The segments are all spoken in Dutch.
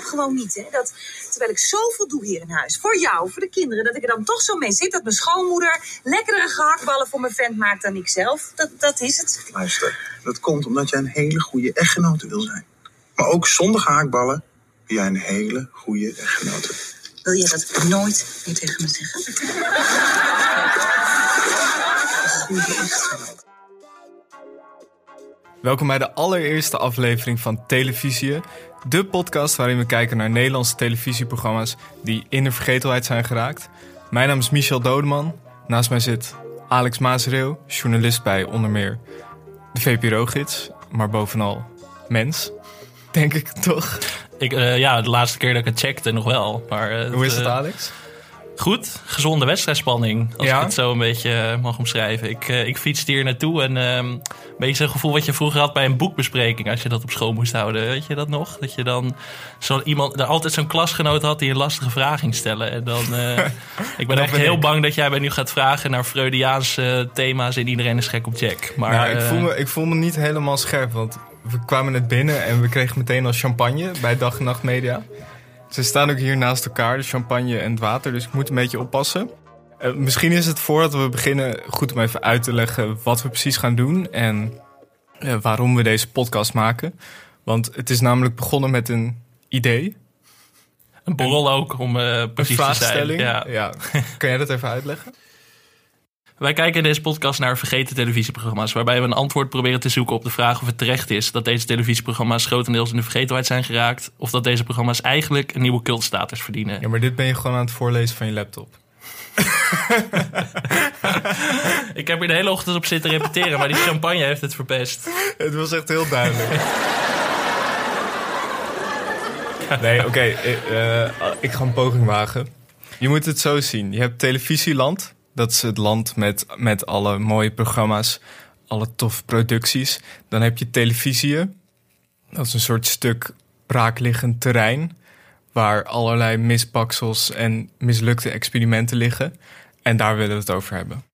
gewoon niet, hè. Dat, terwijl ik zoveel doe hier in huis. Voor jou, voor de kinderen. Dat ik er dan toch zo mee zit. Dat mijn schoonmoeder lekkere gehaktballen voor mijn vent maakt dan ik zelf. Dat, dat is het. Luister, dat komt omdat jij een hele goede echtgenote wil zijn. Maar ook zonder gehaktballen ben jij een hele goede echtgenote. Wil je dat nooit meer tegen me zeggen? Goede echtgenoot. Welkom bij de allereerste aflevering van Televisie, de podcast waarin we kijken naar Nederlandse televisieprogramma's die in de vergetelheid zijn geraakt. Mijn naam is Michel Dodeman. Naast mij zit Alex Maasreel, journalist bij onder meer de VPRO-gids, maar bovenal mens, denk ik toch. Ik, eh, ja, de laatste keer dat ik het checkte nog wel. Maar, eh, Hoe is het, eh, Alex? Goed, gezonde wedstrijdspanning. Als Ja? ik het zo een beetje eh, mag omschrijven. Ik, eh, ik fietste hier naartoe en ehm, een beetje zo'n gevoel wat je vroeger had bij een boekbespreking. Als je dat op school moest houden. Weet je dat nog? Dat je dan zo iemand, er altijd zo'n klasgenoot had die een lastige vraag ging stellen. En dan, eh, ik ben echt heel ik. bang dat jij mij nu gaat vragen naar Freudiaanse thema's. En iedereen is gek op Jack. Maar nou, ik, voel me, ik voel me niet helemaal scherp, want we kwamen net binnen en we kregen meteen al champagne bij Dag en Nacht Media. Ze staan ook hier naast elkaar, de champagne en het water, dus ik moet een beetje oppassen. Eh, misschien is het voordat we beginnen goed om even uit te leggen wat we precies gaan doen en eh, waarom we deze podcast maken. Want het is namelijk begonnen met een idee, een borrel ook, om een precies te zijn. vraagstelling. Ja. Ja. Kan jij dat even uitleggen? Wij kijken in deze podcast naar vergeten televisieprogramma's, waarbij we een antwoord proberen te zoeken op de vraag of het terecht is dat deze televisieprogramma's grotendeels in de vergetelheid zijn geraakt, of dat deze programma's eigenlijk een nieuwe cultstatus verdienen. Ja, maar dit ben je gewoon aan het voorlezen van je laptop. Ik heb hier de hele ochtend op zitten repeteren, maar die champagne heeft het verpest. Het was echt heel duidelijk. Nee, oké. eh, eh, ik ga een poging wagen. Je moet het zo zien. Je hebt televisieland. Dat is het land met, met alle mooie programma's. Alle toffe producties. Dan heb je televisie. Dat is een soort stuk braakliggend terrein. Waar allerlei misbaksels en mislukte experimenten liggen. En daar willen we het over hebben.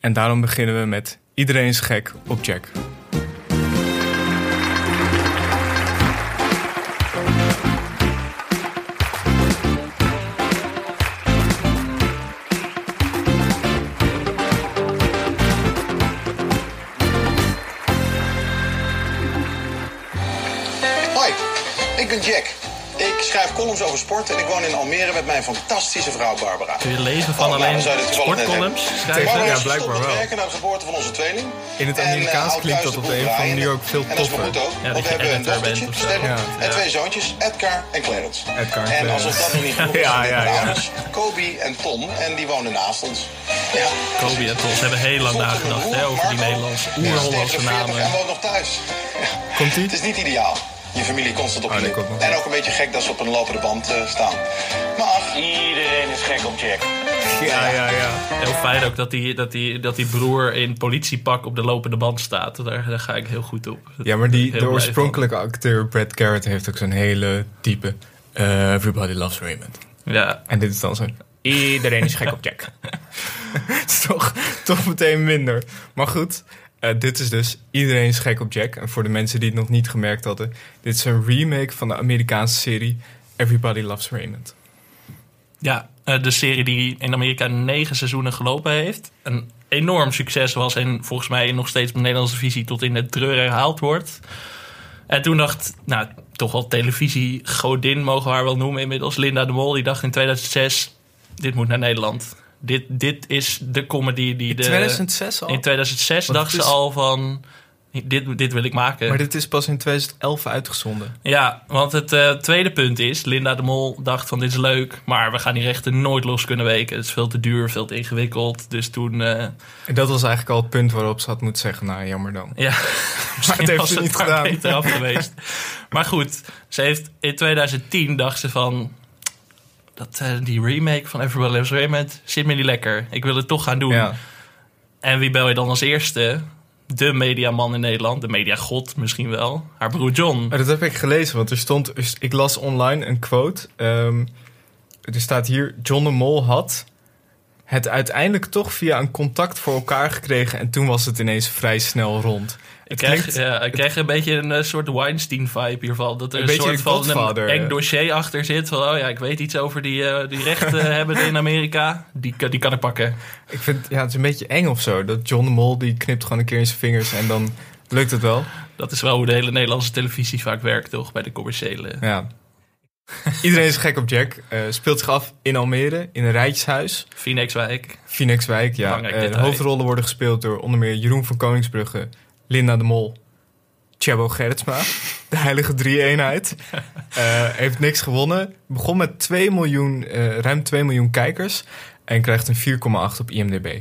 En daarom beginnen we met Iedereen is gek op Jack. Schrijf columns over sport en ik woon in Almere met mijn fantastische vrouw Barbara. Kun je lezen van Oh, alleen sportcolumns? schrijven? Barbara Ja, blijkbaar wel. werken na de geboorte van onze tweeling. In het En, eh, Amerikaans houdt klinkt dat op de een of andere manier draaien. ook veel En dat is maar toffer. goed ook, Ja, want we hebben een dochtertje. Sterren, Ja, en twee zoontjes, Edgar en Clarence. Edgar en en alsof Clarence. dat nog niet genoeg is, Ja, ja, ja. ouders, Kobe en Tom, en die wonen naast ons. Ja. Kobe en Tos hebben heel lang nagedacht hè, over die Nederlandse, oer-Hollandse 49 namen. En woont nog thuis. Ja. Komt ie? Het is niet ideaal. Je familie constant op je nog. En ook een beetje gek dat ze op een lopende band eh, staan. Maar Iedereen is gek op Jack. Ja, ja, ja. Heel fijn ook dat die, dat, die, dat die broer in politiepak op de lopende band staat. Daar, daar ga ik heel goed op. Ja, maar die, de oorspronkelijke acteur Brad Garrett heeft ook zo'n hele diepe... eh, Everybody loves Raymond. Ja, En dit is dan zo'n... Iedereen is gek op Jack. Het is toch, toch meteen minder. Maar goed, eh, dit is dus Iedereen is gek op Jack. En voor de mensen die het nog niet gemerkt hadden... Dit is een remake van de Amerikaanse serie Everybody loves Raymond. ja eh, de serie die in Amerika negen seizoenen gelopen heeft. Een enorm succes was en volgens mij nog steeds op de Nederlandse visie tot in het treur herhaald wordt. En toen dacht, nou, toch wel televisie-godin mogen we haar wel noemen inmiddels. Linda de Mol, die dacht in 2006, dit moet naar Nederland. Dit, dit is de comedy die de... 2006 al? In 2006 Want dacht het ze is- al van, dit, dit wil ik maken. Maar dit is pas in 2011 uitgezonden. Ja, want het eh, tweede punt is, Linda de Mol dacht van dit is leuk, maar we gaan die rechten nooit los kunnen weken. Het is veel te duur, veel te ingewikkeld. Dus toen, eh, En dat was eigenlijk al het punt waarop ze had moeten zeggen... Nou, jammer dan. ja, misschien heeft was ze het niet maar gedaan. beter af geweest. maar goed, ze heeft in 2010 dacht ze van, dat, eh, die remake van Everybody Loves Raymond zit me niet lekker. Ik wil het toch gaan doen. Ja. En wie bel je dan als eerste? De mediaman in Nederland, de mediagod misschien wel, haar broer John. Maar dat heb ik gelezen, want er stond... Ik las online een quote. ehm, er staat hier... John de Mol had het uiteindelijk toch via een contact voor elkaar gekregen... en toen was het ineens vrij snel rond. Ik krijg, klinkt- ja, ik krijg een beetje een eh, soort Weinstein-vibe hiervan. Dat er Een soort van een eng eh. dossier achter zit. Van, oh ja, ik weet iets over die, eh, die rechten hebben in Amerika. Die, kan- die kan ik pakken. Ik vind, ja, het is een beetje eng of zo. Dat John de Mol, die knipt gewoon een keer in zijn vingers en dan lukt het wel. Dat is wel hoe de hele Nederlandse televisie vaak werkt, toch? Bij de commerciële. Ja. Iedereen is gek op Jack. Eh, speelt zich af in Almere, in een rijtjeshuis. Phoenixwijk. Phoenixwijk, ja. Eh, de hoofdrollen worden gespeeld door onder meer Jeroen van Koningsbrugge, Linda de Mol, Tjebo Gerritsma. De heilige drie-eenheid. Eh, heeft niks gewonnen. Begon met 2 miljoen, eh, ruim 2 miljoen kijkers. En krijgt een 4,8 op IMDb.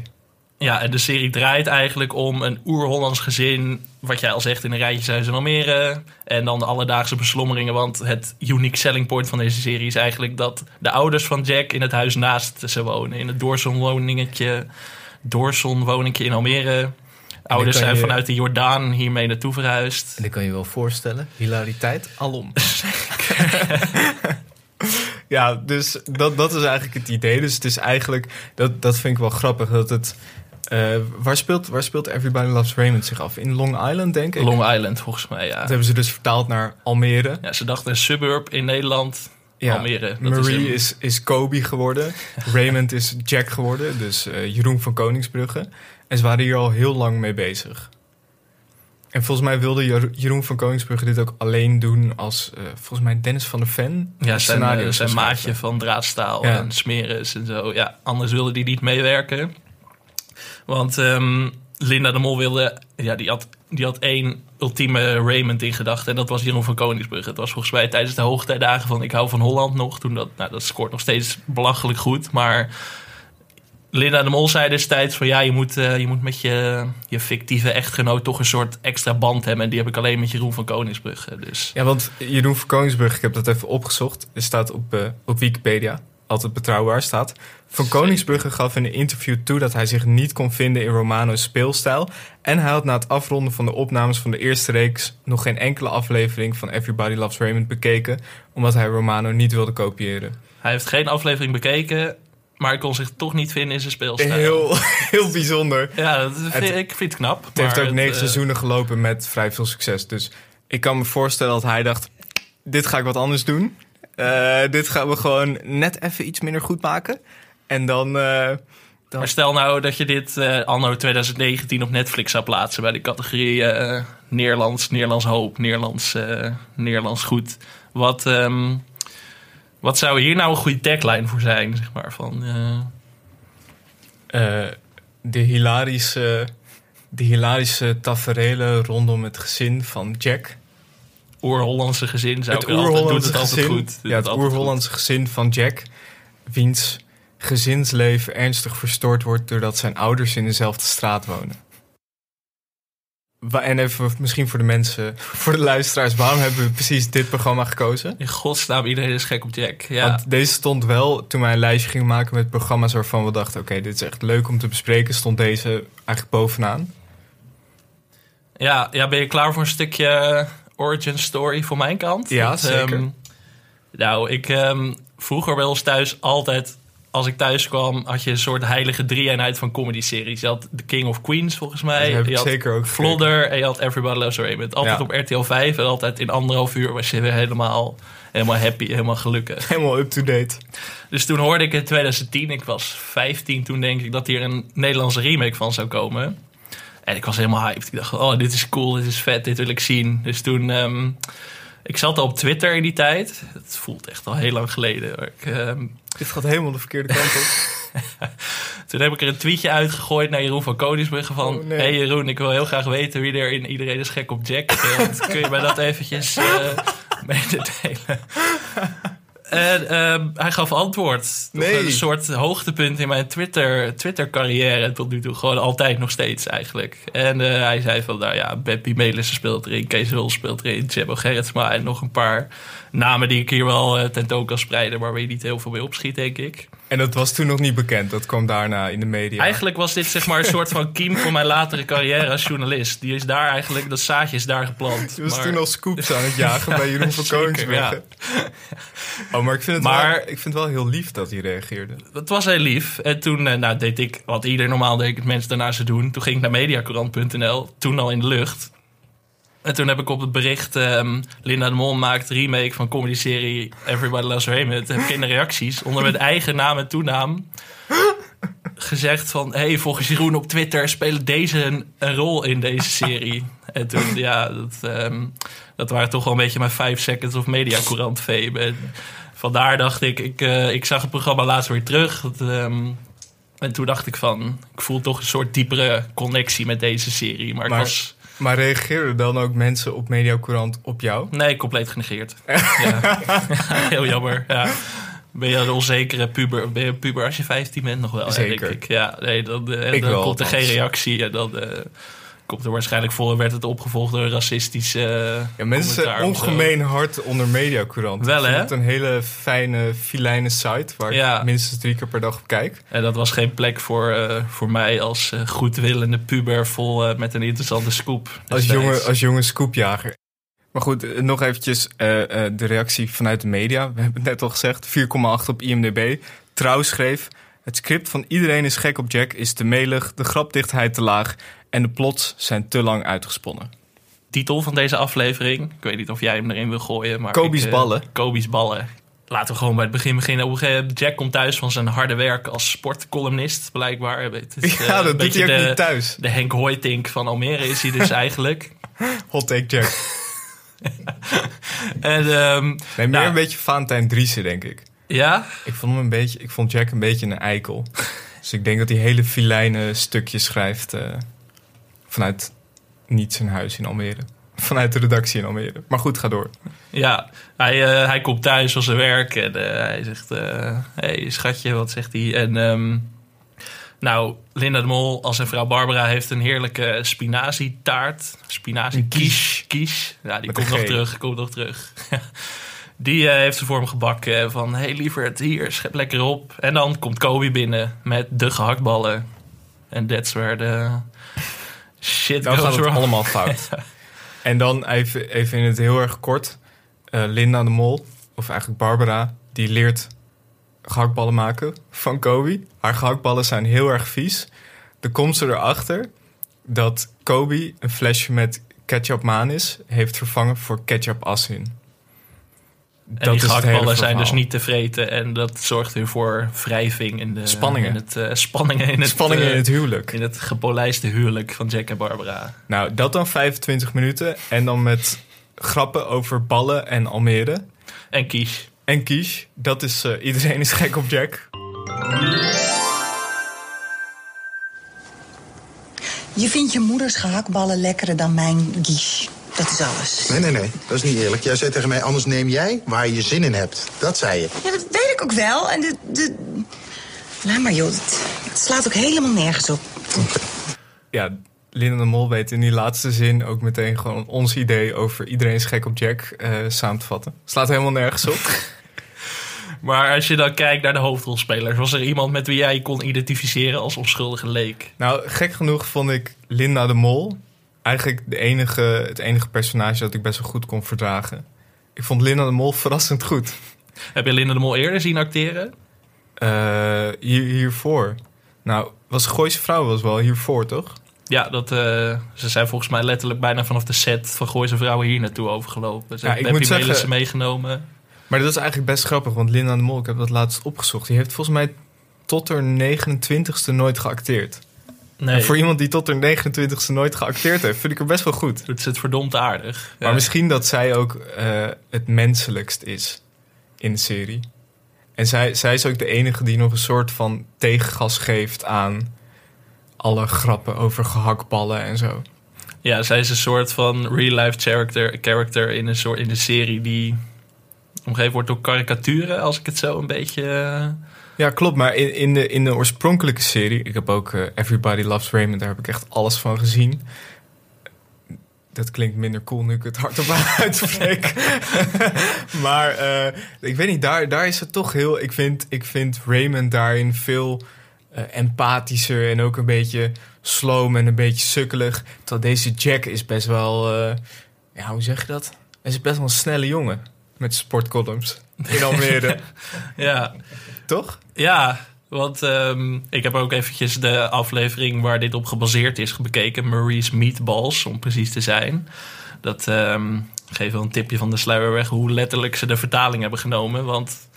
Ja, en de serie draait eigenlijk om een oer-Hollands gezin. Wat jij al zegt in een rijtjeshuis in Almere. En dan de alledaagse beslommeringen. Want het unique selling point van deze serie is eigenlijk dat de ouders van Jack in het huis naast ze wonen. In het doorzonwoningetje. Doorzonwoningje in Almere. Ouders zijn je- vanuit de Jordaan hiermee naartoe verhuisd. En dat kan je wel voorstellen. Hilariteit alom. ja, dus dat, dat is eigenlijk het idee. Dus het is eigenlijk, dat, dat vind ik wel grappig, dat het... eh, waar, speelt, waar speelt Everybody Loves Raymond zich af? In Long Island, denk ik? Long Island volgens mij, ja. Dat hebben ze dus vertaald naar Almere. ja. Ze dachten een suburb in Nederland. Ja, Almere. dat is Marie hem. is, is Kobe geworden. Raymond is Jack geworden. Dus eh, Jeroen van Koningsbrugge. En ze waren hier al heel lang mee bezig. En volgens mij wilde Jer- Jeroen van Koningsbrugge dit ook alleen doen als... eh, volgens mij Dennis van der Ven. Ja, zijn, eh, zijn maatje van draadstaal Ja. en smeres en zo. Ja, anders wilde die niet meewerken. Want ehm, Linda de Mol wilde... Ja, die had, die had één ultieme Raymond in gedachten. En dat was Jeroen van Koningsbrugge. Het was volgens mij tijdens de hoogtijdagen van Ik hou van Holland nog. Toen dat, nou, dat scoort nog steeds belachelijk goed. Maar Linda de Mol zei destijds van... Ja, je moet, eh, je moet met je, je fictieve echtgenoot toch een soort extra band hebben. En die heb ik alleen met Jeroen van Koningsbrugge. Dus Ja, want Jeroen van Koningsbrugge, ik heb dat even opgezocht. Staat op, eh, op Wikipedia, altijd betrouwbaar staat. Van Koningsbrugge gaf in een interview toe dat hij zich niet kon vinden in Romano's speelstijl. En hij had na het afronden van de opnames van de eerste reeks nog geen enkele aflevering van Everybody Loves Raymond bekeken, omdat hij Romano niet wilde kopiëren. Hij heeft geen aflevering bekeken, maar hij kon zich toch niet vinden in zijn speelstijl. Heel, heel bijzonder. Ja, dat vind, Het- ik vind het knap. Het heeft ook negen eh, seizoenen gelopen met vrij veel succes. Dus ik kan me voorstellen dat hij dacht: dit ga ik wat anders doen. Eh, dit gaan we gewoon net even iets minder goed maken. En dan. eh, dan Maar stel nou dat je dit anno 2019 op Netflix zou plaatsen bij de categorie Nederlands, Nederlands hoop, Nederlands, Nederlands goed. Wat, ehm, wat zou hier nou een goede tagline voor zijn, zeg maar? Van, eh, eh, de hilarische. De hilarische taferelen rondom het gezin van Jack. oer-Hollandse gezin zou het ik altijd, doet het altijd gezin. goed. Doet ja, het altijd goed. oer-Hollandse gezin van Jack. Wiens gezinsleven ernstig verstoord wordt doordat zijn ouders in dezelfde straat wonen. En even misschien voor de mensen, voor de luisteraars, waarom hebben we precies dit programma gekozen? In godsnaam, iedereen is gek op Jack. Ja. Want deze stond wel, toen wij een lijstje gingen maken met programma's waarvan we dachten, oké, dit is echt leuk om te bespreken, stond deze eigenlijk bovenaan. Ja, ja, ben je klaar voor een stukje origin story van mijn kant? Ja, Want, zeker. ehm, nou, ik ehm, vroeger bij ons thuis altijd... Als ik thuis kwam, had je een soort heilige drie-eenheid van comedy-series. Je had The King of Queens, volgens mij. Heb je had zeker ook gekeken. Flodder en je had Everybody Loves Raymond. Altijd Ja. op RTL 5 en altijd in anderhalf uur was je weer helemaal, helemaal happy, helemaal gelukkig. Helemaal up-to-date. Dus toen hoorde ik in 2010, ik was 15 toen denk ik, dat hier een Nederlandse remake van zou komen. En ik was helemaal hyped. Ik dacht, oh, dit is cool, dit is vet, dit wil ik zien. Dus toen, ehm, ik zat al op Twitter in die tijd. Het voelt echt al heel lang geleden. Ik, ehm, Dit gaat helemaal de verkeerde kant op. toen heb ik er een tweetje uitgegooid naar Jeroen van Koningsbrugge van... Oh, nee. hey Jeroen, ik wil heel graag weten wie er in Iedereen is gek op Jack speelt. Kun je mij dat eventjes eh mededelen? En ehm, hij gaf antwoord. Nee. Een soort hoogtepunt in mijn Twitter, Twitter-carrière tot nu toe. Gewoon altijd nog steeds eigenlijk. En eh, hij zei van, nou ja, Beppie Melissen speelt erin. Kees Huls speelt erin. Jebbo Gerritsma en nog een paar namen die ik hier wel eh, tentoon kan spreiden. Maar waar je niet heel veel mee opschiet, denk ik. En dat was toen nog niet bekend, dat kwam daarna in de media. Eigenlijk was dit zeg maar een soort van kiem voor mijn latere carrière als journalist. Die is daar eigenlijk, dat zaadje is daar geplant. Je was Maar- toen al scoops aan het jagen bij Jeroen van Koningsbrugge. Oh, maar ik vind, het Maar- wel, ik vind het wel heel lief dat hij reageerde. Het was heel lief. En toen eh, nou, deed ik wat ieder normaal deed, mensen daarna ze doen. Toen ging ik naar mediacourant.nl, toen al in de lucht. En toen heb ik op het bericht... ehm, Linda de Mol maakt remake van comedy-serie Everybody Loves Raymond. Heb ik in de reacties onder mijn eigen naam en toenaam... gezegd van... hey, volgens Jeroen op Twitter spelen deze een, een rol in deze serie. en toen, ja, dat, ehm, dat waren toch wel een beetje mijn 5 seconds of mediacourant fame. En vandaar dacht ik, ik, eh, ik zag het programma laatst weer terug. Dat, ehm, en toen dacht ik van, ik voel toch een soort diepere connectie met deze serie. Maar, Maar- ik was... Maar reageerden dan ook mensen op Mediacourant op jou? Nee, compleet genegeerd. ja. Heel jammer. Ja. Ben je een onzekere puber? Ben je een puber als je 15 bent nog wel? Zeker. Denk ik. Ja, nee, dan, eh, Ik dan wel, komt er geen reactie. En dan eh, komt er waarschijnlijk voor. Werd het opgevolgd door racistische. eh, Ja, mensen zijn ongemeen hard onder Mediacourant. Wel, hè? Het een hele fijne, filijne site waar Ja. ik minstens drie keer per dag op kijk. En dat was geen plek voor, eh, voor mij als eh, goedwillende puber vol met een interessante scoop. Als jonge, als jonge scoopjager. Maar goed, nog eventjes de reactie vanuit de media. We hebben het net al gezegd, 4,8 op IMDb. Trouw schreef... Het script van Iedereen is gek op Jack is te melig, de grapdichtheid te laag... en de plots zijn te lang uitgesponnen. titel van deze aflevering. Ik weet niet of jij hem erin wil gooien. Maar Kobe's ik, eh, ballen. Kobe's ballen. Laten we gewoon bij het begin beginnen. Op een gegeven moment, Jack komt thuis van zijn harde werk als sportcolumnist, blijkbaar. Het is, Ja, eh, dat een doet hij ook de, niet thuis. De Henk Hoytink van Almere is hij dus eigenlijk. Hot take Jack. En ehm, Nee, meer Nou. een beetje Valentijn Driessen, denk ik. ja, Ik vond, hem een beetje, ik vond Jack een beetje een eikel. dus ik denk dat hij hele filijne stukjes schrijft eh, vanuit niet zijn huis in Almere. Vanuit de redactie in Almere. Maar goed, ga door. ja. Hij, eh, hij komt thuis van zijn werk en eh, hij zegt... eh hey, schatje, wat zegt hij? En ehm, nou, Linda de Mol als zijn vrouw Barbara heeft een heerlijke spinazietaart. Spinazie quiche. quiche. Ja, die komt nog terug, komt nog terug. Die heeft ze voor hem gebakken van... hey lieverd, hier, schep lekker op. En dan komt Kobe binnen met de gehaktballen. En that's where the shit Dan gaat het allemaal fout. En dan even, even in het heel erg kort. eh, Linda de Mol, of eigenlijk Barbara, die leert gehaktballen maken van Kobe. Haar gehaktballen zijn heel erg vies. Dan komt ze erachter dat Kobe een flesje met ketchup manis heeft vervangen voor ketchup asin. En die het hele gehaktballen zijn dus niet te vreten. En dat zorgt weer voor wrijving in de... Spanningen. In het, eh, spanningen in het, Spanningen eh, in het huwelijk. in het gepolijste huwelijk van Jack en Barbara. Nou, dat dan 25 minuten. En dan met grappen over ballen en Almere. En Kies. En Kies, dat is eh, iedereen is gek op Jack. Je vindt je moeders gehaktballen lekkerder dan mijn guiche. Dat is alles. Nee, nee, nee. Dat is niet eerlijk. Jij zei tegen mij, anders neem jij waar je zin in hebt. Dat zei je. Ja, dat weet ik ook wel. En de... de... Laat maar, joh. Het, slaat ook helemaal nergens op. Ja, Linda de Mol weet in die laatste zin ook meteen gewoon ons idee over iedereen is gek op Jack eh, samen te vatten. Slaat helemaal nergens op. Maar als je dan kijkt naar de hoofdrolspelers... was er iemand met wie jij je kon identificeren als onschuldige leek? nou, gek genoeg vond ik Linda de Mol eigenlijk de enige, het enige personage dat ik best wel goed kon verdragen. Ik vond Linda de Mol verrassend goed. Heb je Linda de Mol eerder zien acteren? Eh, hier, hiervoor. Nou, was Gooise Vrouw was wel hiervoor, toch? Ja, dat, eh, ze zijn volgens mij letterlijk bijna vanaf de set van Gooise Vrouwen hier naartoe overgelopen. Ze Ja, ik moet Happy zeggen- meegenomen. Maar dat is eigenlijk best grappig, want Linda de Mol, ik heb dat laatst opgezocht. Die heeft volgens mij tot haar 29ste nooit geacteerd. Nee, En voor iemand die tot haar 29ste nooit geacteerd heeft, vind ik er best wel goed. het is het verdomd aardig. Maar Ja. misschien dat zij ook eh, het menselijkst is in de serie. En zij, zij is ook de enige die nog een soort van tegengas geeft aan alle grappen over gehaktballen en zo. Ja, zij is een soort van real-life character, character in, een soort, in de serie die omgeven wordt door karikaturen, als ik het zo een beetje... eh, Ja, klopt. Maar in, in, de, in de oorspronkelijke serie, ik heb ook eh, Everybody Loves Raymond, daar heb ik echt alles van gezien. Dat klinkt minder cool nu ik het hardop uitspreek. maar eh, ik weet niet, daar, daar is het toch heel. Ik vind, ik vind Raymond daarin veel empathischer en ook een beetje sloom en een beetje sukkelig. Terwijl deze Jack is best wel. ja, hoe zeg je dat? Hij is best wel een snelle jongen met sportcolumns in Almere, ja, toch? Ja, want ehm, ik heb ook eventjes de aflevering waar dit op gebaseerd is bekeken. Marie's Meatballs, om precies te zijn. Dat ehm geeft wel een tipje van de sluier weg hoe letterlijk ze de vertaling hebben genomen. Want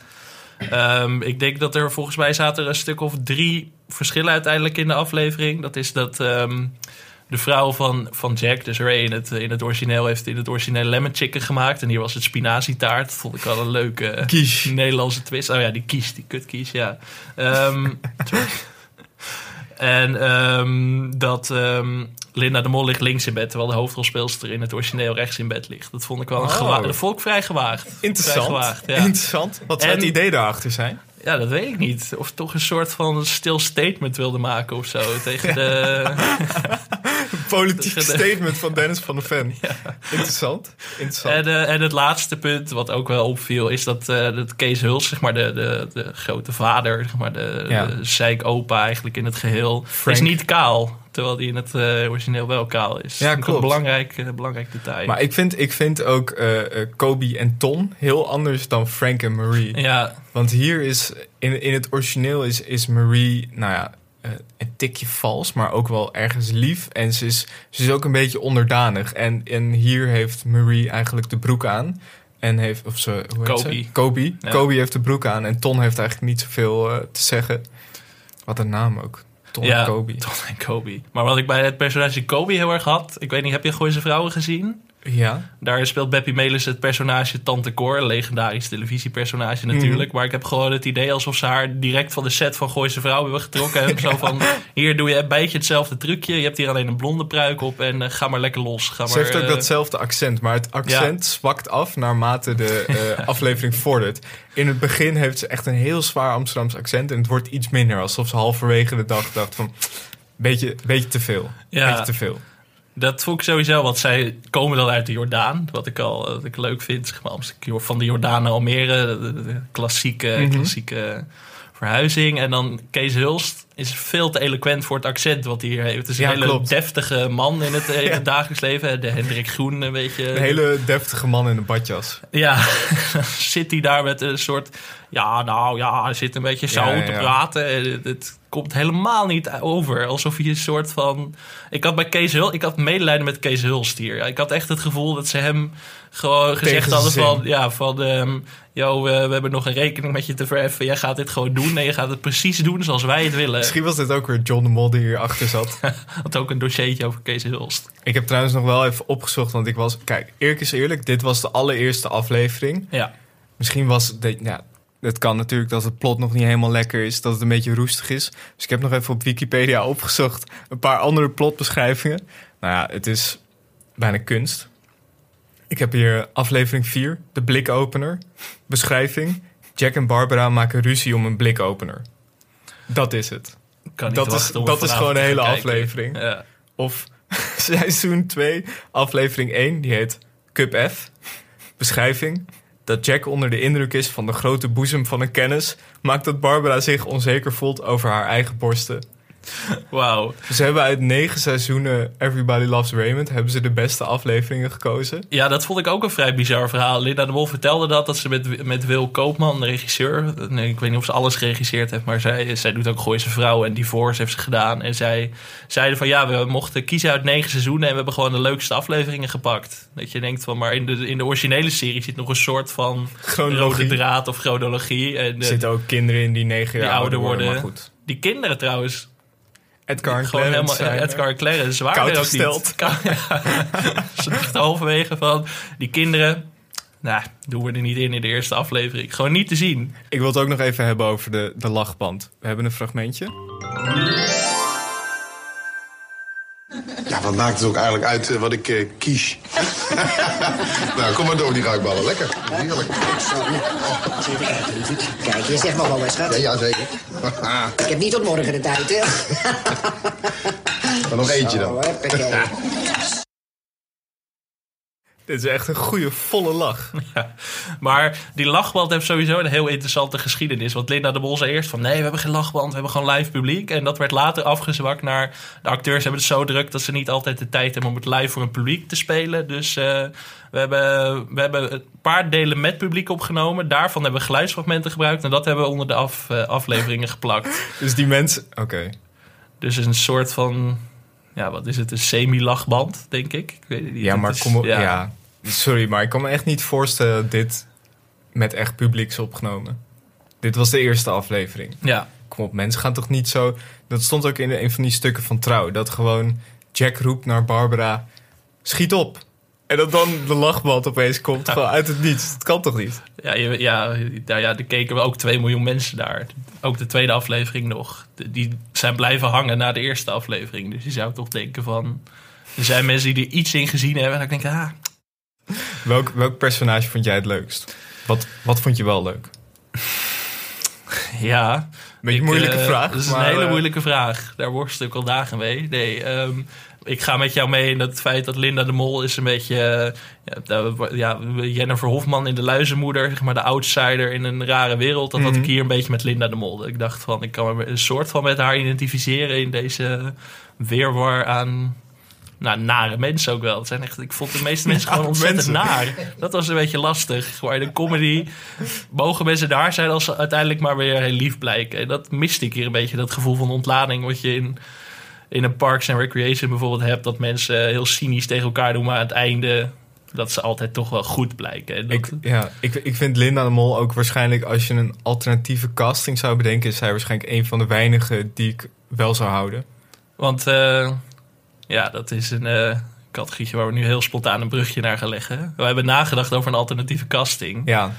ehm, ik denk dat er volgens mij zaten er een stuk of drie verschillen uiteindelijk in de aflevering. Dat is dat de vrouw van, van Jack, dus Ray, in het, in het origineel heeft in het origineel lemon chicken gemaakt. En hier was het spinazietaart. Dat vond ik wel een leuke. Nederlandse twist. Oh ja, die kies, die kutkies, ja. Ehm. En ehm, dat ehm, Linda de Mol ligt links in bed, terwijl de hoofdrolspeelster in het origineel rechts in bed ligt. Dat vond ik wel een Oh. gewa- dat vond ik vrij gewaagd. Vrij Interessant. gewaagd, ja. Interessant. Wat zou het En- idee daarachter zijn? ja, dat weet ik niet. Of toch een soort van stil statement wilde maken of zo tegen de... Politiek de- statement van Dennis van der Ven. Interessant. Interessant. En, eh, en het laatste punt, wat ook wel opviel, is dat, eh, dat Kees Huls, zeg maar de, de, de grote vader, zeg maar de, Ja. de zeikopa eigenlijk in het geheel, Frank. is niet kaal. Terwijl die in het eh, origineel wel kaal is. Ja, klopt. Een belangrijk, belangrijk detail. Maar ik vind, ik vind ook eh, Kobe en Ton heel anders dan Frank en Marie. ja, Want hier is, in, in het origineel is, is Marie, nou ja, eh, een tikje vals, maar ook wel ergens lief. En ze is, ze is ook een beetje onderdanig. En, en hier heeft Marie eigenlijk de broek aan. En heeft, of ze, hoe heet ze? Kobe. Ja. Kobe heeft de broek aan en Ton heeft eigenlijk niet zoveel eh, te zeggen. Wat een naam ook. Ton ja en Kobe. Ton en Kobe. Maar wat ik bij het personage Kobe heel erg had, ik weet niet, heb je Gooise Vrouwen gezien? Ja. Daar speelt Beppie Melis het personage Tante Cor, een legendarisch televisiepersonage Mhm. natuurlijk. Maar ik heb gewoon het idee alsof ze haar direct van de set van Gooise Vrouw hebben getrokken. En Zo van, hier doe je een beetje hetzelfde trucje. Je hebt hier alleen een blonde pruik op en eh, ga maar lekker los. Ga Ze maar, heeft ook eh, datzelfde accent, maar het accent zwakt af naarmate de eh, aflevering vordert. In het begin heeft ze echt een heel zwaar Amsterdams accent en het wordt iets minder. Alsof ze halverwege de dag dacht van, beetje, beetje te veel. Ja. Beetje te veel. Dat vond ik sowieso, want zij komen dan uit de Jordaan. Wat ik al wat ik leuk vind, zeg maar, van de Jordaan naar Almere. De, de- de klassieke, Mhm. klassieke verhuizing. En dan Kees Hulst is veel te eloquent voor het accent wat hij hier heeft. Het is een Ja, hele klopt. deftige man in het, eh, in het dagelijks leven. De Hendrik Groen een beetje. Een hele deftige man in een badjas. Ja, zit hij daar met een soort... Ja, nou ja, hij zit een beetje zo Ja, te praten. En Het, het komt helemaal niet over. Alsof hij een soort van... Ik had bij Kees Hul, ik had medelijden met Kees Hulst hier. Ik had echt het gevoel dat ze hem gewoon gezegd hadden van... Ja, van... ehm yo, we, we hebben nog een rekening met je te verheffen. Jij gaat dit gewoon doen. En je gaat het precies doen zoals wij het willen. Misschien was dit ook weer John de Mol die hierachter zat. Had ook een dossiertje over Kees Hulst. ik heb trouwens nog wel even opgezocht, want ik was... Kijk, eerlijk is eerlijk, dit was de allereerste aflevering. Ja. Misschien was de- Ja, het kan natuurlijk dat het plot nog niet helemaal lekker is. Dat het een beetje roestig is. Dus ik heb nog even op Wikipedia opgezocht. Een paar andere plotbeschrijvingen. Nou ja, het is bijna kunst. Ik heb hier aflevering 4, de blikopener. Beschrijving. Jack en Barbara maken ruzie om een blikopener. Dat is het. Kan niet Dat is- dat is gewoon een hele kijken. aflevering. Ja. Of seizoen 2, aflevering 1, die heet Cup F. Beschrijving. Dat Jack onder de indruk is van de grote boezem van een kennis, maakt dat Barbara zich onzeker voelt over haar eigen borsten. Wauw. Ze hebben uit negen seizoenen Everybody Loves Raymond hebben ze de beste afleveringen gekozen. Ja, dat vond ik ook een vrij bizar verhaal. Linda de Mol vertelde dat, dat ze met, met Wil Koopman, de regisseur... Nee, ik weet niet of ze alles geregisseerd heeft... maar zij, zij doet ook Gooise Vrouwen en Divorce heeft ze gedaan. En zij zeiden van ja, we mochten kiezen uit negen seizoenen... en we hebben gewoon de leukste afleveringen gepakt. Dat je denkt van, maar in de, in de originele serie zit nog een soort van... Chronologie. rode draad of chronologie. En Er zitten ook kinderen in die negen jaar ouder ouder worden, worden. maar goed. Die kinderen trouwens, Edgar en gewoon helemaal zijn. Edgar en Clarence waren Koud er ook gesteld. niet. Ze dachten halverwege van die kinderen. Nou, doen we er niet in in de eerste aflevering. Gewoon niet te zien. Ik wil het ook nog even hebben over de, de lachband. We hebben een fragmentje. Ja, wat maakt het ook eigenlijk uit eh, wat ik eh, kies? nou, kom maar door die ruikballen. Lekker. Heerlijk. Kijk, je zegt maar wel eens, schat. Ja, ja zeker. Ik heb niet tot morgen de tijd, hè? maar nog eentje dan. Dit is echt een goede, volle lach. Ja. Maar die lachband heeft sowieso een heel interessante geschiedenis. Want Linda de Mol zei eerst van... nee, we hebben geen lachband, we hebben gewoon live publiek. En dat werd later afgezwakt naar... de acteurs hebben het zo druk dat ze niet altijd de tijd hebben... om het live voor een publiek te spelen. Dus eh, we, hebben, we hebben een paar delen met publiek opgenomen. Daarvan hebben we geluidsfragmenten gebruikt. En dat hebben we onder de af, eh, afleveringen geplakt. Dus die mensen... Oké. Dus een soort van... ja, wat is het, een semi-lachband, denk ik. ik weet niet. Ja, maar is- kom op. ja. Ja. Sorry, maar ik kan me echt niet voorstellen dat dit met echt publiek is opgenomen. Dit was de eerste aflevering. Ja. Kom op, mensen gaan toch niet zo... Dat stond ook in een van die stukken van Trouw. Dat gewoon Jack roept naar Barbara... Schiet op! En dat dan de lachband opeens komt gewoon uit het niets. Dat kan toch niet? Ja, ja, nou ja, er keken ook 2 miljoen mensen daar. Ook de tweede aflevering nog. Die zijn blijven hangen na de eerste aflevering. Dus je zou toch denken van... Er zijn mensen die er iets in gezien hebben. En dan denk ik, ah, Welk, welk personage vond jij het leukst? Wat, wat vond je wel leuk? ja. Beetje Ik, moeilijke eh, vraag. Dat is maar, een hele eh, moeilijke vraag. Daar worstel ik al dagen mee. Nee, ehm, ik ga met jou mee in het feit dat Linda de Mol is een beetje... eh, ja, Jennifer Hofman in de luizenmoeder. Zeg maar de outsider in een rare wereld. Dat had Mhm. ik hier een beetje met Linda de Mol. Ik dacht van, ik kan me een soort van met haar identificeren... in deze weerwar aan... Nou, nare mensen ook wel. Het zijn echt, ik vond de meeste mensen gewoon ontzettend naar. Dat was een beetje lastig. Maar in de comedy mogen mensen daar zijn als ze uiteindelijk maar weer heel lief blijken. En dat miste ik hier een beetje, dat gevoel van ontlading wat je in, in een Parks and Recreation bijvoorbeeld hebt. Dat mensen heel cynisch tegen elkaar doen, maar aan het einde dat ze altijd toch wel goed blijken. En dat, Ik, ja, ik, ik vind Linda de Mol ook waarschijnlijk... als je een alternatieve casting zou bedenken... is zij waarschijnlijk een van de weinigen die ik wel zou houden. Want eh, ja, dat is een categorietje waar we nu heel spontaan een brugje naar gaan leggen. We hebben nagedacht over een alternatieve casting. Ja,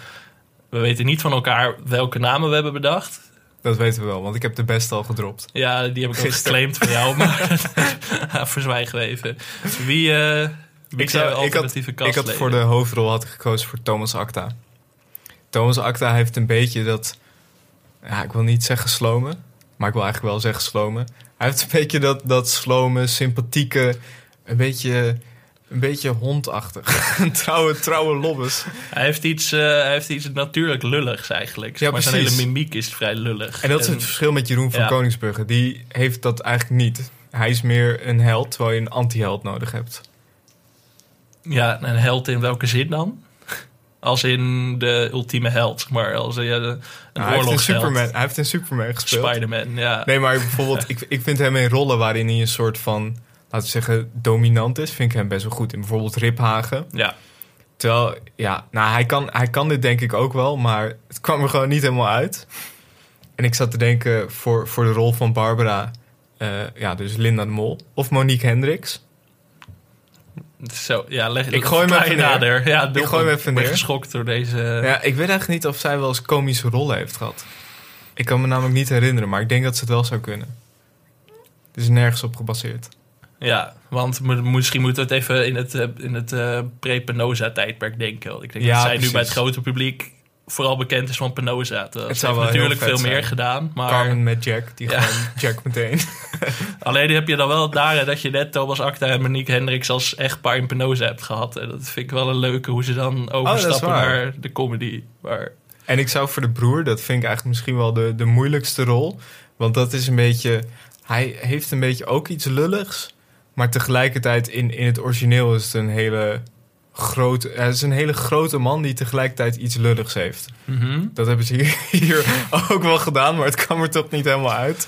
We weten niet van elkaar welke namen we hebben bedacht. dat weten we wel, want ik heb de best al gedropt. Ja, die heb ik ook geclaimd van jou, maar verzwijgen we even. Wie, wie Ik, zou zou, ik, had, alternatieve ik had voor de hoofdrol had ik gekozen voor Thomas Acta. Thomas Acta heeft een beetje dat... Ja, ik wil niet zeggen slomen, maar ik wil eigenlijk wel zeggen slomen. Hij heeft een beetje dat, dat slome, sympathieke, een beetje, een beetje hondachtig. Een trouwe, trouwe lobbes. Hij heeft iets, eh, hij heeft iets natuurlijk lulligs eigenlijk. Ja, maar zijn hele mimiek is vrij lullig. En dat is het verschil met Jeroen van ja. Koningsbrugge. Die heeft dat eigenlijk niet. Hij is meer een held, terwijl je een anti-held nodig hebt. Ja, een held in welke zin dan? Als in de ultieme held, zeg maar als in, ja, de- een Nou, hij, heeft in oorlogsheld. Superman, hij heeft in Superman gespeeld. Spider-Man, ja. Nee, maar bijvoorbeeld, ik, ik vind hem in rollen waarin hij een soort van, laten we zeggen, dominant is, vind ik hem best wel goed. In bijvoorbeeld Riphagen. Ja. Terwijl, ja, nou, hij kan, hij kan dit denk ik ook wel, maar het kwam er gewoon niet helemaal uit. En ik zat te denken voor, voor de rol van Barbara, eh, ja, dus Linda de Mol of Monique Hendricks. Zo, ja, leg, Ik gooi verklaar even nader. Ja, Ik gooi even neer. geschokt door deze... Ja, ik weet eigenlijk niet of zij wel eens komische rollen heeft gehad. Ik kan me namelijk niet herinneren, maar ik denk dat ze het wel zou kunnen. Het is nergens op gebaseerd. Ja, want misschien moeten we het even in het, eh, in het eh, pre-Penosa-tijdperk denken. Want ik denk Ja, dat zij nu bij het grote publiek vooral bekend is van Penosa. Terwijl Het heeft natuurlijk veel meer gedaan. Maar Carmen met Jack, die Ja. gewoon Jack meteen. alleen heb je dan wel daar dat je net Thomas Acta en Monique Hendricks als echtpaar in Penosa hebt gehad. En dat vind ik wel een leuke hoe ze dan overstappen waar. naar de comedy. Maar En ik zou voor de broer, dat vind ik eigenlijk misschien wel de, de moeilijkste rol. Want dat is een beetje. Hij heeft een beetje ook iets lulligs. Maar tegelijkertijd in, in het origineel is het een hele grote. Het is een hele grote man die tegelijkertijd iets lulligs heeft. mhm. Dat hebben ze hier, hier ook wel gedaan, maar het kwam er toch niet helemaal uit.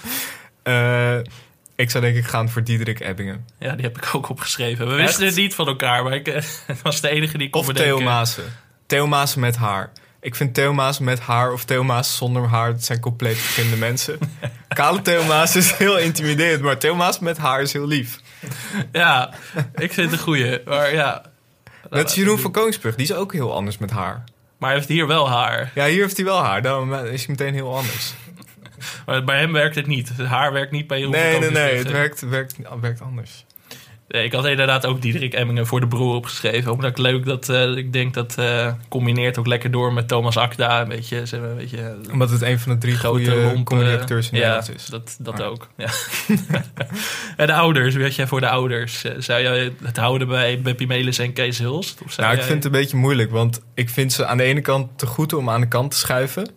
Eh, ik zou denk ik gaan voor Diederik Ebbingen. ja, die heb ik ook opgeschreven. We Echt? wisten het niet van elkaar, maar ik eh, het was de enige die kon Of bedenken. Theo Maassen. Theo Maassen met haar. Ik vind Theo Maassen met haar of Theo Maassen zonder haar... dat zijn compleet verschillende mensen. Kale Theo Maassen is heel intimiderend... maar Theo Maassen met haar is heel lief. Ja, ik vind het een goeie. Maar ja, Net als Jeroen van Koningsbrug, die is ook heel anders met haar. maar hij heeft hier wel haar. Ja, hier heeft hij wel haar, daarom is hij meteen heel anders. Maar bij hem werkt het niet. Het haar werkt niet bij Jeroen Nee, van nee, nee, het Koningsbrugge. werkt, werkt, werkt anders. Nee, ik had inderdaad ook Diederik Emmingen voor de broer opgeschreven. Omdat ik leuk dat eh, ik denk dat eh combineert ook lekker door met Thomas Akda. Een beetje, zeg maar, een beetje Omdat het een van de drie grote comedyacteurs in ja, Nederland is. Dat, dat Ja. ook. Ja. en de ouders, wie had jij voor de ouders? Eh, Zou jij het houden bij Beppie Melis en Kees Hulst? Of Nou, ik vind het een beetje moeilijk, want ik vind ze aan de ene kant te goed om aan de kant te schuiven.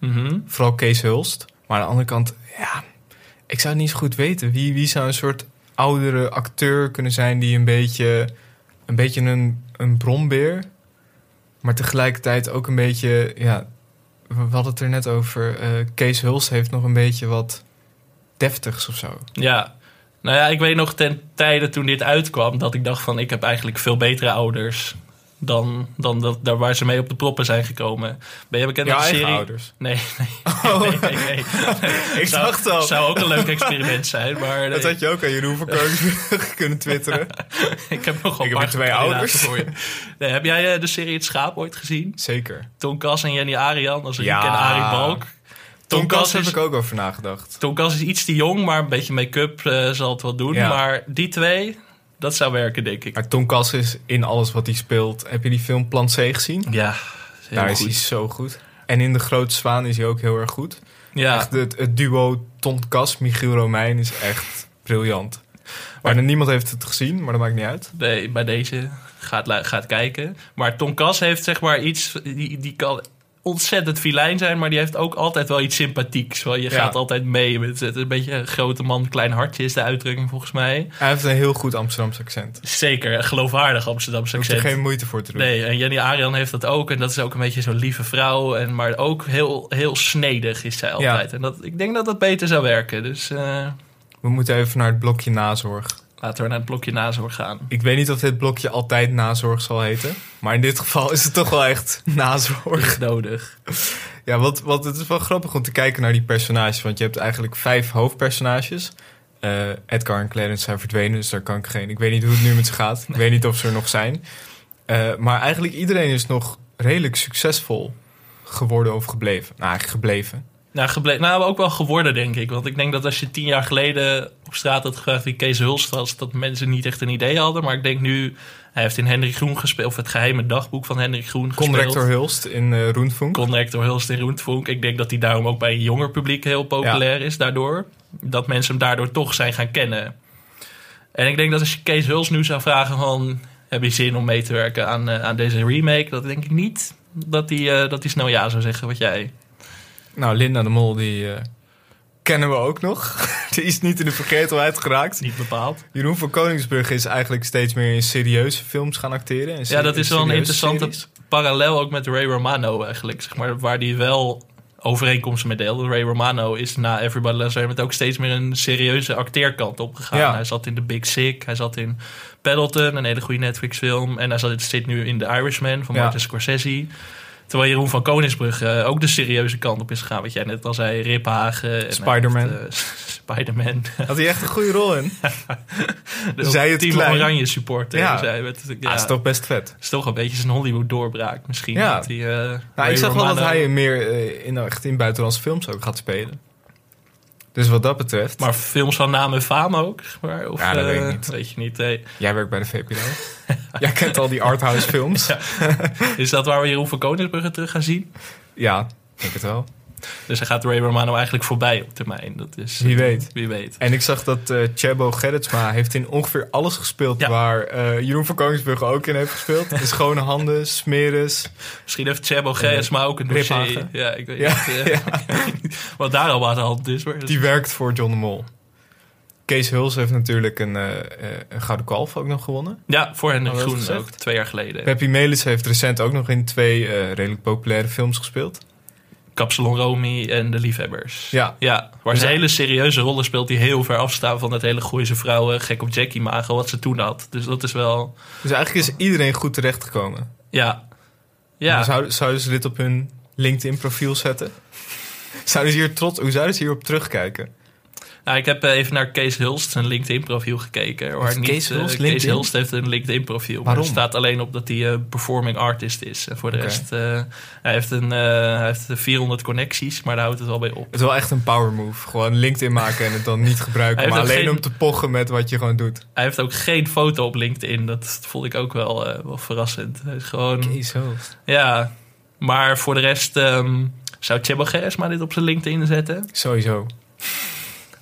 Mhm. Vooral Kees Hulst. Maar aan de andere kant, ja, ik zou het niet zo goed weten. Wie, wie zou een soort oudere acteur kunnen zijn die een beetje een, beetje een, een brombeer, maar tegelijkertijd ook een beetje, ja, we hadden het er net over. eh, Kees Hulst heeft nog een beetje wat deftigs of zo. Ja, Nou ja, ik weet nog ten tijde toen dit uitkwam... dat ik dacht van, ik heb eigenlijk veel betere ouders... dan, dan dat, daar waar ze mee op de proppen zijn gekomen. Ben je bekend met de serie? ouders? Nee, nee. Oh. nee, nee, nee. Ik zou, dacht al. Zou ook een leuk experiment zijn, maar... Dat had je ook aan Jeroen van kunnen twitteren. ik heb nog Ik een paar twee ouders. voor je. Nee, heb jij eh, de serie Het Schaap ooit gezien? Zeker. Ton Kas en Jenny Arian als Ja. en Arie Balk. Tom Kas heb ik ook over nagedacht. Ton Kas is iets te jong, maar een beetje make-up eh, zal het wel doen. Ja. Maar die twee, dat zou werken, denk ik. Maar Tom Kas is in alles wat hij speelt. Heb je die film Plan C gezien? Ja, heel Daar is hij zo goed. En in De Grote Zwaan is hij ook heel erg goed. Ja, Echt, het, het duo Ton Kas, Michiel Romein is echt briljant. Maar niemand heeft het gezien, maar dat maakt niet uit. nee, bij deze gaat, gaat kijken. Maar Kas heeft zeg maar iets, die, die kan ontzettend filijn zijn, maar die heeft ook altijd wel iets sympathieks. Want je Ja. gaat altijd mee met het een beetje een grote man, klein hartje is de uitdrukking volgens mij. Hij heeft een heel goed Amsterdamse accent. Zeker, een geloofwaardig Amsterdamse Daar hoef je accent. geen moeite voor te doen. Nee, en Jenny Arian heeft dat ook. En dat is ook een beetje zo'n lieve vrouw. En, maar ook heel, heel snedig is zij altijd. En dat, ik denk dat dat beter zou werken. Dus eh, We moeten even naar het blokje nazorg. Laten we naar het blokje nazorg gaan. Ik weet niet of dit blokje altijd nazorg zal heten. Maar in dit geval is het toch wel echt nazorg. Nodig. Ja, wat, wat het is wel grappig om te kijken naar die personages. Want je hebt eigenlijk vijf hoofdpersonages. Eh, Edgar en Clarence zijn verdwenen, dus daar kan ik geen... Ik weet niet hoe het nu met ze gaat. Ik weet niet of ze er nog zijn. Eh, maar eigenlijk iedereen is nog redelijk succesvol geworden of gebleven. Nou, eigenlijk gebleven. Nou, nou, ook wel geworden, denk ik. Want ik denk dat als je tien jaar geleden op straat had gevraagd wie Kees Hulst was, dat mensen niet echt een idee hadden. Maar ik denk nu, hij heeft in Hendrik Groen gespeeld, of het geheime dagboek van Hendrik Groen gespeeld. Conrector Hulst in eh Roentvonk. Conrector Hulst in Roentvonk. Ik denk dat hij daarom ook bij een jonger publiek heel populair is daardoor. Dat mensen hem daardoor toch zijn gaan kennen. En ik denk dat als je Kees Hulst nu zou vragen van... heb je zin om mee te werken aan, eh, aan deze remake? Dat denk ik niet dat hij, eh, dat hij snel ja zou zeggen wat jij. Nou, Linda de Mol, die eh, kennen we ook nog. die is niet in de vergetelheid geraakt. Niet bepaald. Jeroen van Koningsbrugge is eigenlijk steeds meer in serieuze films gaan acteren. in Ja, dat is wel een interessante series. parallel ook met Ray Romano eigenlijk. Zeg maar, waar die wel overeenkomsten mee deelde. Ray Romano is na Everybody Loves Raymond ook steeds meer een serieuze acteerkant opgegaan. Ja. Hij zat in The Big Sick, hij zat in Paddleton, een hele goede Netflix film. En hij zat, zit nu in The Irishman van Ja. Martin Scorsese. Terwijl Jeroen van Koningsbrugge eh, ook de serieuze kant op is gegaan. Wat jij net al zei, Rip Hagen. Spider-Man. eh, Spider-Man. Had hij echt een goede rol in? De Zei het Team klein. Oranje supporter. Ja. Met, ja, is toch best vet. is toch een beetje zijn Hollywood doorbraak misschien. Ja. Dat hij, eh, Nou, ik zag wel dat hij meer in, echt in buitenlandse films ook gaat spelen. Dus wat dat betreft... Maar films van naam en faam ook? Maar, of, Ja, dat weet ik eh, niet. Weet je niet. Jij werkt bij de VPRO. Jij kent al die arthouse films. Ja, Is dat waar we Jeroen van Koningsbrugge terug gaan zien? ik denk het wel. Dus hij gaat Ray Romano eigenlijk voorbij op termijn. Dat is, Wie eh, weet. Wie weet. En ik zag dat eh Chebo Gerritsma heeft in ongeveer alles gespeeld... Ja. waar Jeroen van Koningsbrugge ook in heeft gespeeld. In Schone Handen, Smeres. Misschien heeft Chebo Gees maar ook een dossier. Ja, ik weet Ja, niet. eh, Wat daar al aan de hand is. Maar dat is- Die werkt voor John de Mol. Kees Huls heeft natuurlijk een, eh, eh, een Gouden Kalf ook nog gewonnen. Ja, voor Hadden we Groen dat ook. Twee jaar geleden. Peppy Melis heeft recent ook nog in twee eh, redelijk populaire films gespeeld. Kapsalon Romy en De Liefhebbers. Ja. ja waar ze hele serieuze rollen speelt die heel ver afstaan van het hele goeie vrouwen, gek op Jackie magen wat ze toen had. Dus dat is wel, Dus eigenlijk is iedereen goed terechtgekomen. ja. Ja, Zouden, zouden ze dit op hun LinkedIn profiel zetten? Zouden ze hier trots, hoe zouden ze hierop terugkijken? Nou, ik heb eh, even naar Kees Hulst zijn LinkedIn profiel gekeken. Waar niet, Kees eh, Hulst Kees? Hulst heeft een LinkedIn profiel. Maar er staat alleen op dat hij eh, performing artist is. En voor de rest, hij, heeft een, hij heeft 400 connecties, maar daar houdt het wel bij op. Het is wel echt een power move. Gewoon LinkedIn maken en het dan niet gebruiken. Maar alleen geen- om te pochen met wat je gewoon doet. Hij heeft ook geen foto op LinkedIn. Dat vond ik ook wel, wel verrassend. Hij is gewoon, Kees Hulst. ja. Maar voor de rest ehm, zou Chebo maar dit op zijn LinkedIn zetten. Sowieso.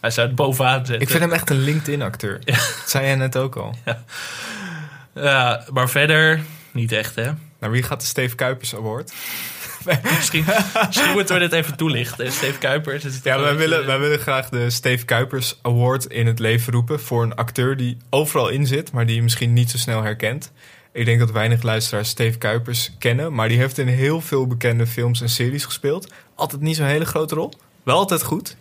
Hij zou het bovenaan zetten. Ik vind hem echt een LinkedIn-acteur. Dat zei jij net ook al. Ja, maar verder niet echt, hè? Nou, wie gaat de Steve Kuipers Award? Misschien, misschien moeten we dit even toelichten. Steve Kuipers. Is het Ja, wij willen, wij willen graag de Steve Kuipers Award in het leven roepen... voor een acteur die overal in zit, maar die je misschien niet zo snel herkent. Ik denk dat weinig luisteraars Steve Kuipers kennen... maar die heeft in heel veel bekende films en series gespeeld. Altijd niet zo'n hele grote rol. Wel altijd goed.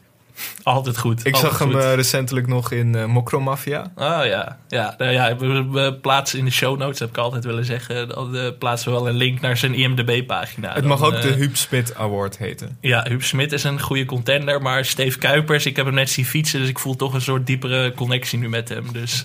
Altijd goed. Ik altijd zag hem eh, recentelijk nog in eh Mokromafia. Oh ja, ja, nou ja we, we plaatsen in de show notes, heb ik altijd willen zeggen, dan eh, plaatsen we wel een link naar zijn IMDb-pagina. Het mag Dan, ook de Huub Smit Award heten. Ja, Huub Smit is een goede contender, maar Steve Kuipers, ik heb hem net zien fietsen, dus ik voel toch een soort diepere connectie nu met hem. Dus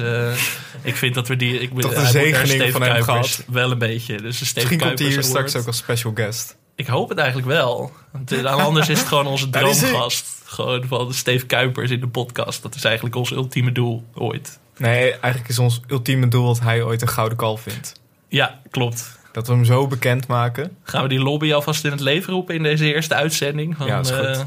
ik vind dat we die... Ik, Toch naar zegening van hem Kuipers gehad. Wel een beetje. Dus de Steve Misschien komt hij Kuipers hier straks ook als special guest. Ik hoop het eigenlijk wel. Want eh, anders is het gewoon onze is droomgast. Gewoon van de Steve Kuipers in de podcast. Dat is eigenlijk ons ultieme doel ooit. Nee, eigenlijk is ons ultieme doel dat hij ooit een gouden kalf vindt. Ja, klopt. Dat we hem zo bekend maken. Gaan we die lobby alvast in het leven roepen in deze eerste uitzending? Van, Ja, is goed. eh,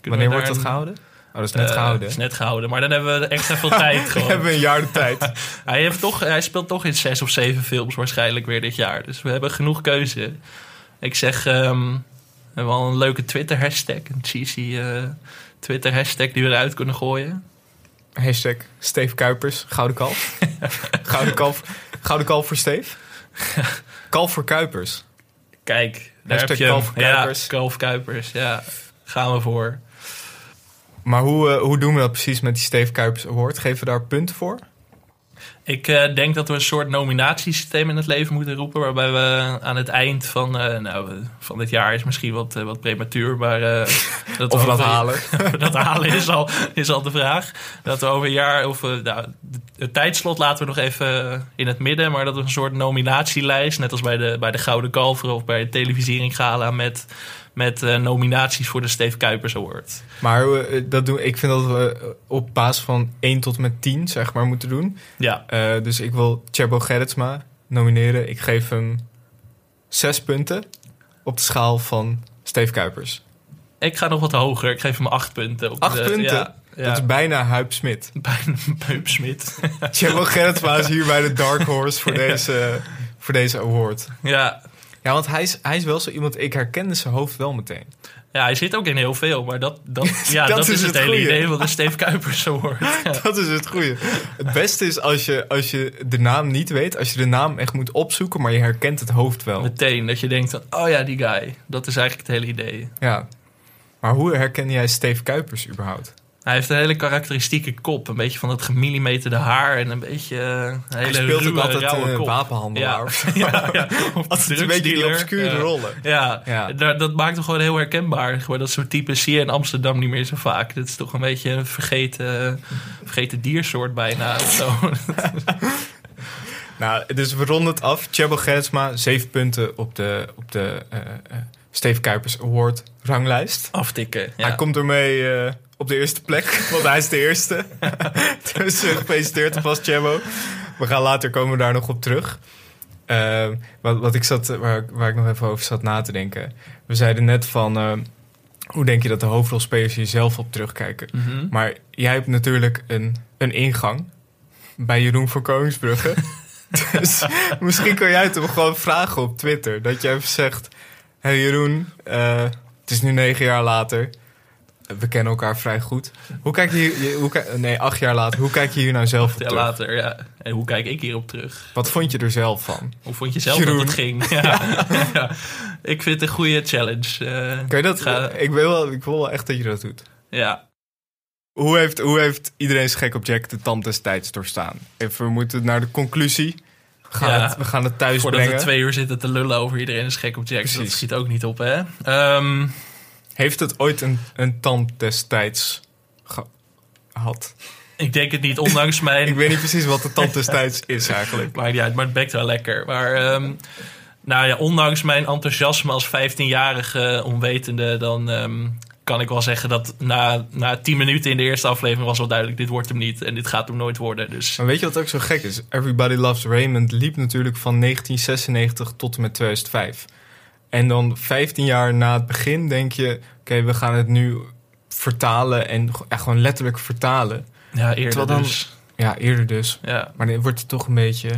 we Wanneer wordt dat een- gehouden? Oh, dat is net Eh, gehouden. is net gehouden, maar dan hebben we extra veel tijd We gewoon. hebben een jaar de tijd. hij, heeft toch, hij speelt toch in zes of zeven films waarschijnlijk weer dit jaar. Dus we hebben genoeg keuze. Ik zeg, ehm, we hebben al een leuke Twitter hashtag. Een cheesy eh, Twitter hashtag die we eruit kunnen gooien. Hashtag Steve Kuipers, gouden kalf. gouden, kalf gouden kalf voor Steve. kalf voor Kuipers. Kijk, daar Hashtag heb je. Kalf Kuipers. Ja, Kalf Kuipers, ja. Gaan we voor. Maar hoe, eh, hoe doen we dat precies met die Steve Kuipers Award? Geven we daar punten voor? Ik eh, denk dat we een soort nominatiesysteem in het leven moeten roepen. Waarbij we aan het eind van, eh, nou, van dit jaar is misschien wat, eh, wat prematuur. Maar dat Of we dat halen. dat halen is al, is al de vraag. Dat we over een jaar, of nou, de- het tijdslot laten we nog even in het midden. Maar dat we een soort nominatielijst, net als bij de, bij de Gouden Kalver of bij de televisiering gala met, met eh, nominaties voor de Steve Kuipers Award. Maar eh, dat doen, ik vind dat we eh, op basis van 1 tot met 10 zeg maar moeten doen. Ja, dus ik wil Chebo Gerritsma nomineren. Ik geef hem 6 punten op de schaal van Steve Kuipers. ik ga nog wat hoger. Ik geef hem acht punten. Op 8 de- punten? Ja, ja. Dat is bijna Huip Smit. Bijna Huub Smit. Gerritsma is hier bij de Dark Horse voor, deze, voor deze award. ja. Ja, want hij is, hij is wel zo iemand... Ik herkende zijn hoofd wel meteen. ja, hij zit ook in heel veel. Maar dat, dat, ja, Dat dat, is het, het hele idee van de Steve Kuipers. Ja. Dat is het goede. Het beste is als je, als je de naam niet weet. Als je de naam echt moet opzoeken, maar je herkent het hoofd wel. Meteen dat je denkt van, oh ja, die guy. Dat is eigenlijk het hele idee. Ja. Maar hoe herken jij Steve Kuipers überhaupt? Hij heeft een hele karakteristieke kop. Een beetje van dat gemillimeterde haar en een beetje eh, een hele Hij speelt ook ruwe, altijd rauwe een kop. wapenhandelaar. Ja. of zo. ja, ja. Of Altijd een beetje die obscure Ja. rollen. Ja, Ja. Daar, dat maakt hem gewoon heel herkenbaar. Gewoon dat soort types zie je in Amsterdam niet meer zo vaak. Dat is toch een beetje een vergeten, vergeten diersoort bijna. of Zo. Nou, dus we ronden het af. Chebo Gerritsma, 7 punten op de, op de eh, eh, Steve Kuipers Award ranglijst. Aftikken. Hij komt ermee eh, op de eerste plek, want hij is de eerste. dus eh, gefeliciteerd alvast, Chebo. We gaan later komen we daar nog op terug. Eh, wat, wat ik zat, waar, waar ik nog even over zat na te denken. We zeiden net van, eh, hoe denk je dat de hoofdrolspelers hier zelf op terugkijken? Mhm. Maar jij hebt natuurlijk een, een ingang bij Jeroen van Koningsbrugge. dus misschien kan jij het hem gewoon vragen op Twitter. Dat je even zegt, hey Jeroen, eh, het is nu negen jaar later. We kennen elkaar vrij goed. Hoe kijk je hier, hoe, nee, acht jaar later. Hoe kijk je hier nou zelf op terug? later, ja. En hoe kijk ik hierop terug? Wat vond je er zelf van? Hoe vond je zelf Jeroen. dat het ging? Ja. Ja. Ik vind het een goede challenge. Kan je dat, ga- ik, wil wel, ik wil wel echt dat je dat doet. ja. Hoe heeft, hoe heeft iedereen gek op Jack de tand destijds doorstaan? Even, we moeten naar de conclusie. We gaan, Ja. het, we gaan het thuis Voordat brengen. we twee uur zitten te lullen over iedereen is gek op Jack. Dat schiet ook niet op, hè? Ehm, Heeft het ooit een, een tand destijds ge- gehad? ik denk het niet, ondanks mijn... Ik weet niet precies wat de tand destijds is eigenlijk. Maakt niet uit, maar het bekt wel lekker. Maar ehm, nou ja, ondanks mijn enthousiasme als 15-jarige onwetende... dan ehm, kan ik wel zeggen dat na, na 10 minuten in de eerste aflevering... was wel duidelijk, dit wordt hem niet en dit gaat hem nooit worden. Dus Maar weet je wat ook zo gek is? Everybody Loves Raymond liep natuurlijk van 1996 tot en met 2005. En dan 15 jaar na het begin denk je... oké, we gaan het nu vertalen en ja, gewoon letterlijk vertalen. ja, eerder dan- dus. Ja, eerder dus. Ja. Maar dan wordt het toch een beetje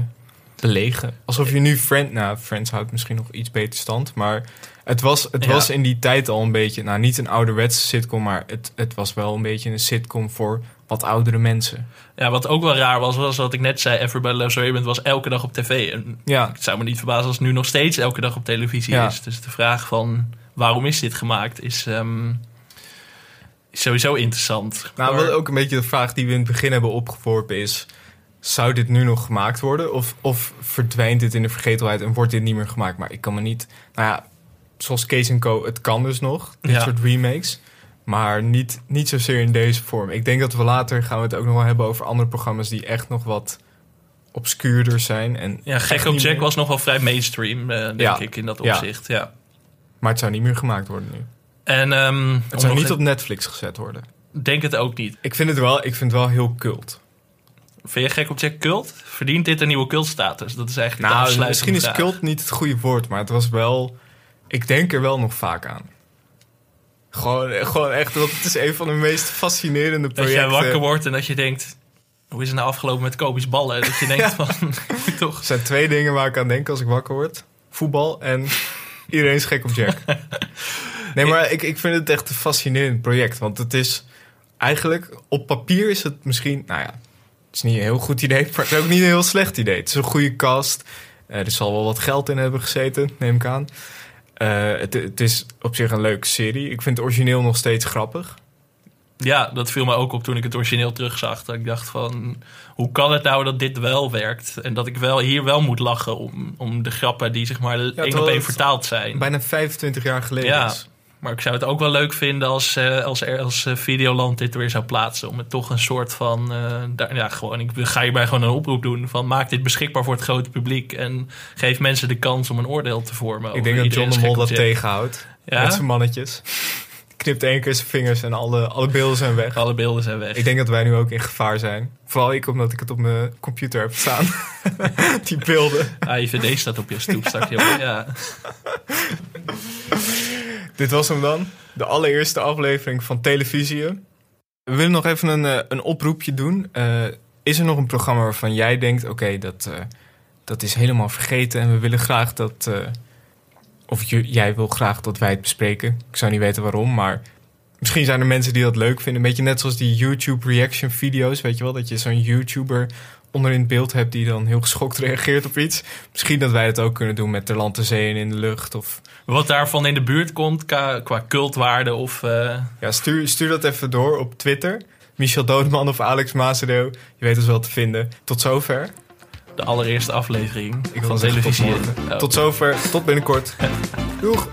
belegen. Alsof je nu Friends... Nou, Friends houdt misschien nog iets beter stand. Maar het was, het Ja. was in die tijd al een beetje... Nou, niet een ouderwetse sitcom... maar het, het was wel een beetje een sitcom voor wat oudere mensen. ja, wat ook wel raar was, was wat ik net zei... Everybody Loves Raymond was elke dag op tv. En Ja, het zou me niet verbazen als het nu nog steeds elke dag op televisie Ja. is. Dus de vraag van waarom is dit gemaakt is... ehm, Sowieso interessant. Nou, Maar- wat ook een beetje de vraag die we in het begin hebben opgeworpen is... zou dit nu nog gemaakt worden? Of, of verdwijnt dit in de vergetelheid en wordt dit niet meer gemaakt? Maar ik kan me niet... Nou ja, zoals Case Co, het kan dus nog. Dit Ja. soort remakes. Maar niet, niet zozeer in deze vorm. Ik denk dat we later gaan we het ook nog wel hebben over andere programma's... die echt nog wat obscuurder zijn. En Ja, Gek op Jack meer- was nog wel vrij mainstream, eh, denk Ja. ik, in dat opzicht. Ja. Maar het zou niet meer gemaakt worden nu. En ehm, Het zou niet op Netflix gezet worden. denk het ook niet. Ik vind het wel, ik vind het wel heel cult. Vind je Gek op Jack cult? Verdient dit een nieuwe cultstatus? Dat is eigenlijk Nou, misschien is cult niet het goede woord, maar het was wel. Ik denk er wel nog vaak aan. Gewoon, gewoon echt, want het is een van de meest fascinerende Dat projecten. jij wakker wordt en dat je denkt... Hoe is het nou afgelopen met Kobe's ballen? Dat je denkt van... toch... Er zijn twee dingen waar ik aan denk als ik wakker word: voetbal en iedereen is gek op Jack. Nee, maar ik, ik vind het echt een fascinerend project. Want het is eigenlijk, op papier is het misschien, nou ja, het is niet een heel goed idee, maar het is ook niet een heel slecht idee. Het is een goede cast. Eh, er zal wel wat geld in hebben gezeten, neem ik aan. Eh, het, het is op zich een leuke serie. Ik vind het origineel nog steeds grappig. Ja, dat viel me ook op toen ik het origineel terugzag. Dat ik dacht van, hoe kan het nou dat dit wel werkt? En dat ik wel hier wel moet lachen om, om de grappen die zeg maar één op één vertaald zijn. Bijna 25 jaar geleden Ja, is. Maar ik zou het ook wel leuk vinden als, eh, als, er, als eh, Videoland dit weer zou plaatsen. Om het toch een soort van, daar, ja gewoon, ik ga hierbij gewoon een oproep doen. Van maak dit beschikbaar voor het grote publiek. En geef mensen de kans om een oordeel te vormen. Ik over denk dat John de Mol dat tegenhoudt. Ja? Met zijn mannetjes. Knipt één keer zijn vingers en alle, alle beelden zijn weg. Alle beelden zijn weg. Ik denk dat wij nu ook in gevaar zijn. Vooral ik, omdat ik het op mijn computer heb staan. Die beelden. AIVD staat op je stoep straks. Ja. Dit was hem dan. De allereerste aflevering van Televisie. We willen nog even een, eh, een oproepje doen. Eh, is er nog een programma waarvan jij denkt... oké, dat, eh, dat is helemaal vergeten... en we willen graag dat... of jij wil graag dat wij het bespreken. Ik zou niet weten waarom, maar... Misschien zijn er mensen die dat leuk vinden. Een beetje net zoals die YouTube reaction video's. Weet je wel, dat je zo'n YouTuber onder in het beeld hebt... die dan heel geschokt reageert op iets. Misschien dat wij het ook kunnen doen met Land, de Zee en in de lucht... of Wat daarvan in de buurt komt qua, qua cultwaarde of... eh, Ja, stuur, stuur dat even door op Twitter. Michel Dodeman of Alex Mazereel. Je weet ons wel te vinden. Tot zover. de allereerste aflevering Ik van tot televisie. morgen. Oh. Tot zover. Tot binnenkort. Doeg.